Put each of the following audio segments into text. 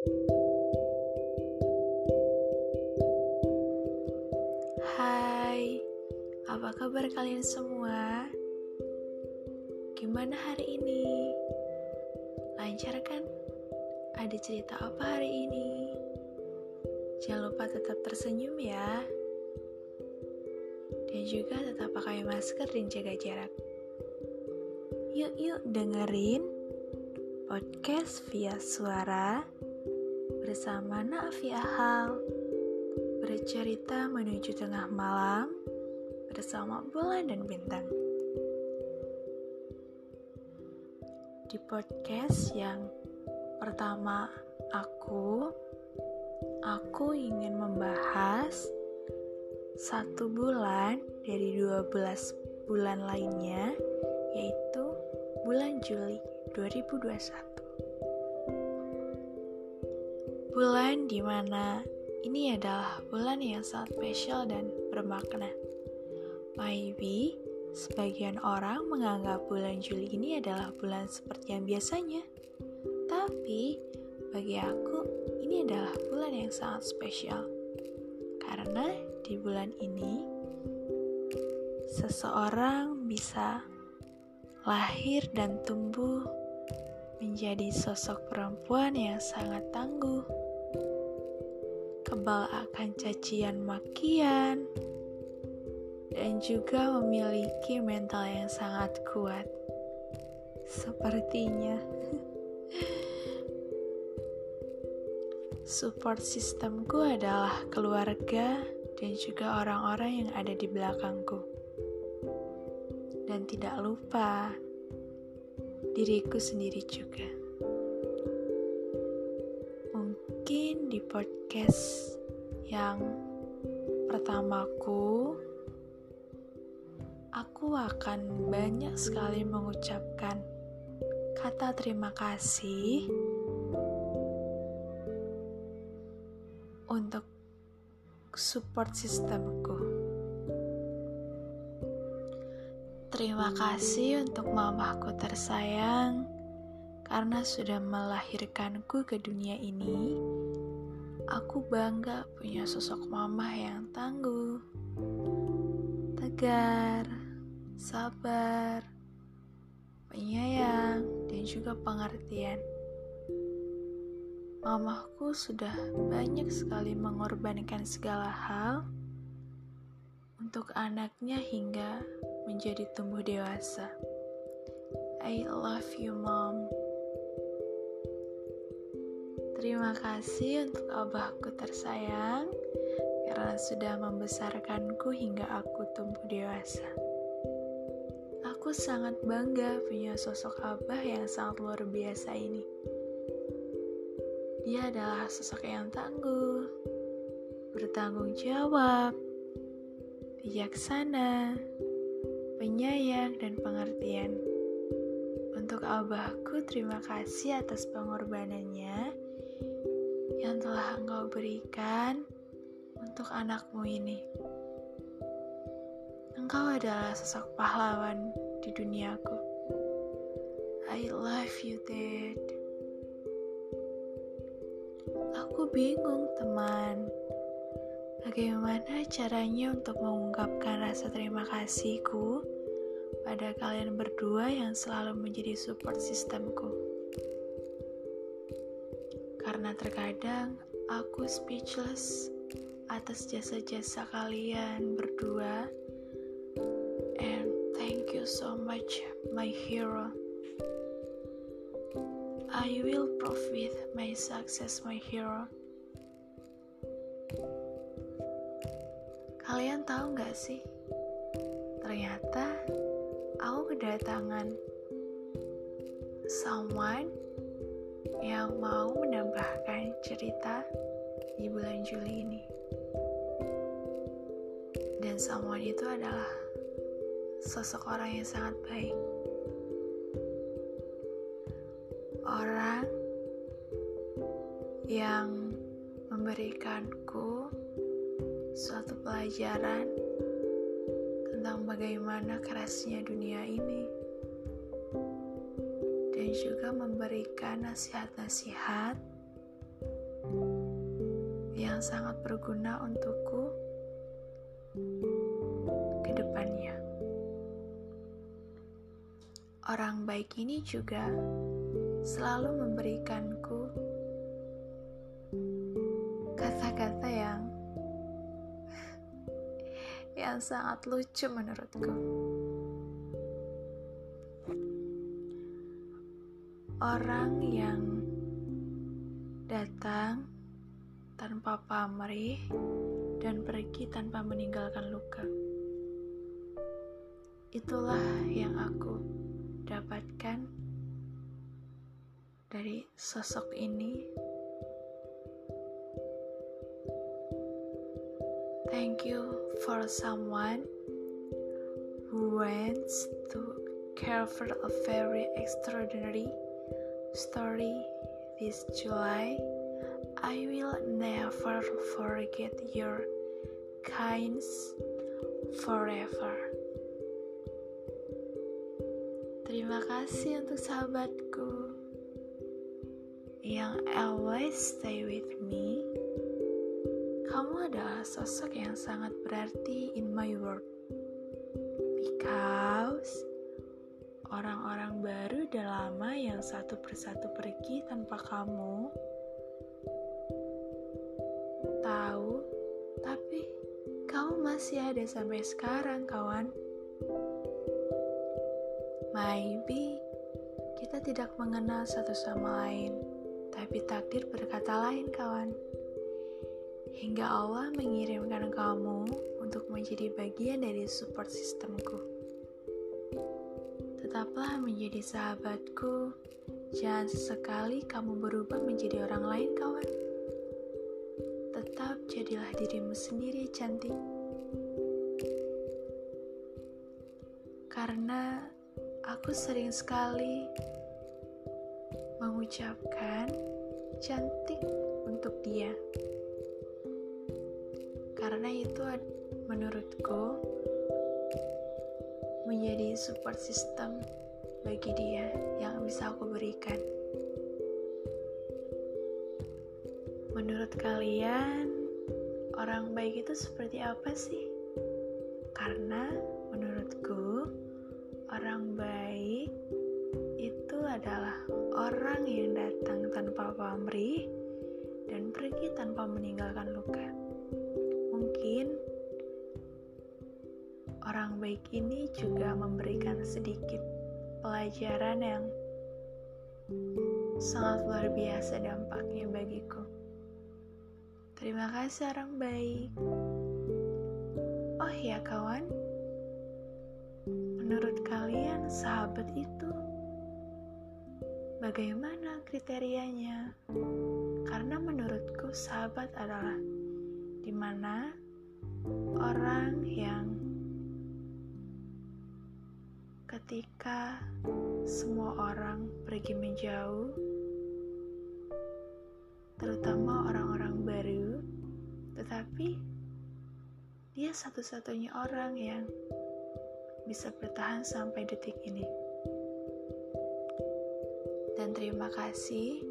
Hai, apa kabar kalian semua? Gimana hari ini? Lancar kan? Ada cerita apa hari ini? Jangan lupa tetap tersenyum ya. Dan juga tetap pakai masker dan jaga jarak. Yuk yuk dengerin podcast via suara bersama Naafi Ahal bercerita menuju tengah malam bersama bulan dan bintang. Di podcast yang pertama aku, aku ingin membahas satu bulan dari 12 bulan lainnya, yaitu bulan Juli 2021. Bulan di mana ini adalah bulan yang sangat spesial dan bermakna. Maybe sebagian orang menganggap bulan Juli ini adalah bulan seperti yang biasanya. Tapi bagi aku ini adalah bulan yang sangat spesial. Karena di bulan ini seseorang bisa lahir dan tumbuh menjadi sosok perempuan yang sangat tangguh kebal akan cacian makian, dan juga memiliki mental yang sangat kuat. Sepertinya, support sistemku adalah keluarga dan juga orang-orang yang ada di belakangku. Dan tidak lupa diriku sendiri juga. Di podcast yang pertamaku, aku akan banyak sekali mengucapkan kata terima kasih untuk support sistemku. Terima kasih untuk mamaku tersayang karena sudah melahirkanku ke dunia ini, aku bangga punya sosok mama yang tangguh, tegar, sabar, penyayang, dan juga pengertian. Mamaku sudah banyak sekali mengorbankan segala hal untuk anaknya hingga menjadi tumbuh dewasa. I love you, mom. Terima kasih untuk abahku tersayang karena sudah membesarkanku hingga aku tumbuh dewasa. Aku sangat bangga punya sosok abah yang sangat luar biasa ini. Dia adalah sosok yang tangguh, bertanggung jawab, bijaksana, penyayang, dan pengertian. Untuk abahku, terima kasih atas pengorbanannya yang telah Engkau berikan untuk anakmu ini. Engkau adalah sosok pahlawan di duniaku. I love you, Dad. Aku bingung, teman. Bagaimana caranya untuk mengungkapkan rasa terima kasihku pada kalian berdua yang selalu menjadi support sistemku? Karena terkadang aku speechless atas jasa-jasa kalian berdua. And thank you so much, my hero. I will prove with my success, my hero. Kalian tahu gak sih? Ternyata aku kedatangan someone yang mau menambahkan cerita di bulan Juli ini. Dan someone itu adalah sosok orang yang sangat baik. Orang yang memberikanku suatu pelajaran tentang bagaimana kerasnya dunia ini dan juga memberikan nasihat-nasihat yang sangat berguna untukku ke depannya. Orang baik ini juga selalu memberikanku kata-kata yang yang sangat lucu menurutku. Orang yang datang tanpa pamrih dan pergi tanpa meninggalkan luka. Itulah yang aku dapatkan dari sosok ini. Thank you for someone who wants to care for a very extraordinary story this July. I will never forget your kindness forever. Terima kasih untuk sahabatku yang always stay with me. Kamu adalah sosok yang sangat berarti in my world. Because orang-orang baru dan lama yang satu persatu pergi tanpa kamu tahu, tapi kamu masih ada sampai sekarang, kawan. Maybe kita tidak mengenal satu sama lain, tapi takdir berkata lain, kawan. Hingga Allah mengirimkan kamu untuk menjadi bagian dari support sistemku. Tetaplah menjadi sahabatku. Jangan sesekali kamu berubah menjadi orang lain, kawan. Tetap jadilah dirimu sendiri, cantik. Karena aku sering sekali mengucapkan cantik untuk dia. Karena itu menurutku menjadi support system bagi dia yang bisa aku berikan. Menurut kalian, orang baik itu seperti apa sih? Karena menurutku, orang baik itu adalah orang yang datang tanpa pamrih dan pergi tanpa meninggalkan luka. Mungkin baik ini juga memberikan sedikit pelajaran yang sangat luar biasa dampaknya bagiku. Terima kasih orang baik. Oh ya kawan, menurut kalian sahabat itu bagaimana kriterianya? Karena menurutku sahabat adalah di mana orang yang ketika semua orang pergi menjauh, terutama orang-orang baru, tetapi dia satu-satunya orang yang bisa bertahan sampai detik ini. Dan terima kasih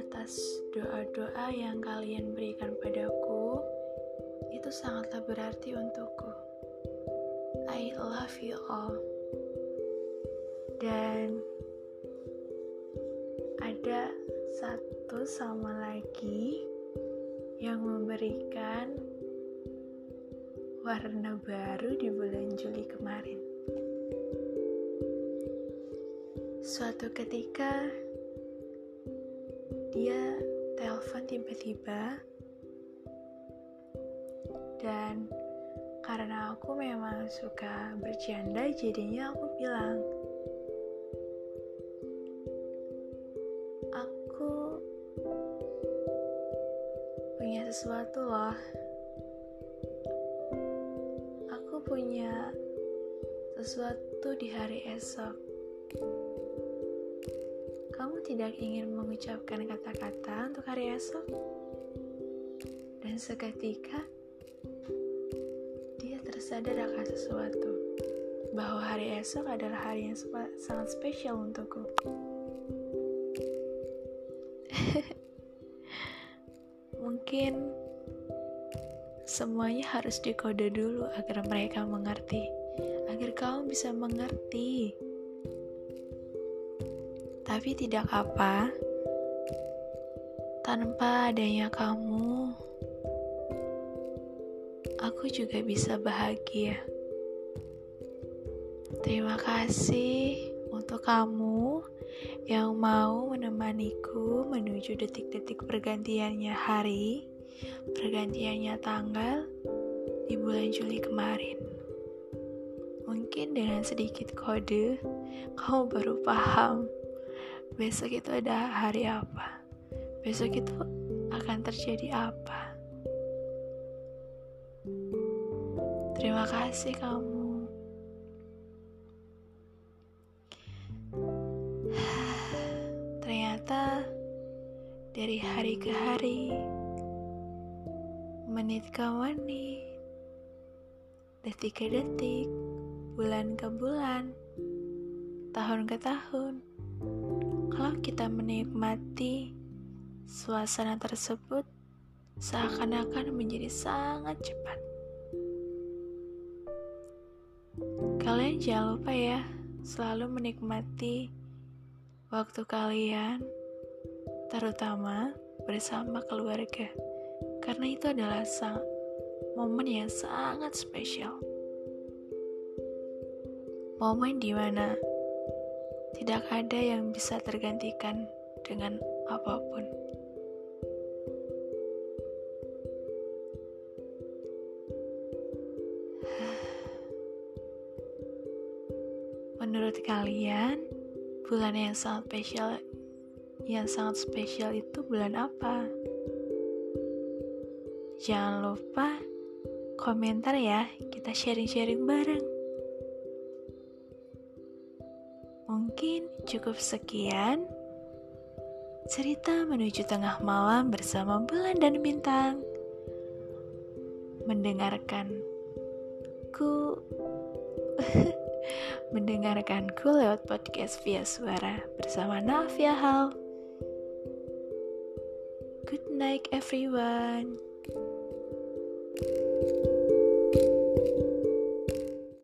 atas doa-doa yang kalian berikan padaku. Itu sangatlah berarti untukku. I love you all dan ada satu sama lagi yang memberikan warna baru di bulan Juli kemarin. Suatu ketika dia telepon tiba-tiba dan karena aku memang suka bercanda jadinya aku bilang sesuatu loh. Aku punya sesuatu di hari esok. Kamu tidak ingin mengucapkan kata-kata untuk hari esok? Dan seketika dia tersadar akan sesuatu bahwa hari esok adalah hari yang sangat spesial untukku. Mungkin semuanya harus dikode dulu agar mereka mengerti, agar kamu bisa mengerti. Tapi tidak apa, tanpa adanya kamu, aku juga bisa bahagia. Terima kasih untuk kamu yang mau menemaniku menuju detik-detik pergantiannya hari pergantiannya tanggal di bulan Juli kemarin. Mungkin dengan sedikit kode, kamu baru paham besok itu ada hari apa. Besok itu akan terjadi apa. Terima kasih kamu. Dari hari ke hari menit ke menit, detik ke detik, bulan ke bulan, tahun ke tahun. Kalau kita menikmati suasana tersebut, seakan-akan menjadi sangat cepat. Kalian jangan lupa ya, selalu menikmati waktu kalian, terutama bersama keluarga karena itu adalah sang momen yang sangat spesial. Momen di mana tidak ada yang bisa tergantikan dengan apa pun. Menurut kalian, bulan yang sangat spesial yang sangat spesial itu bulan apa? Jangan lupa komentar ya, kita sharing-sharing bareng. Mungkin cukup sekian cerita menuju tengah malam bersama bulan dan bintang. Mendengarkanku mendengarkanku lewat podcast via suara bersama Nafia Hal. Good night everyone. thank you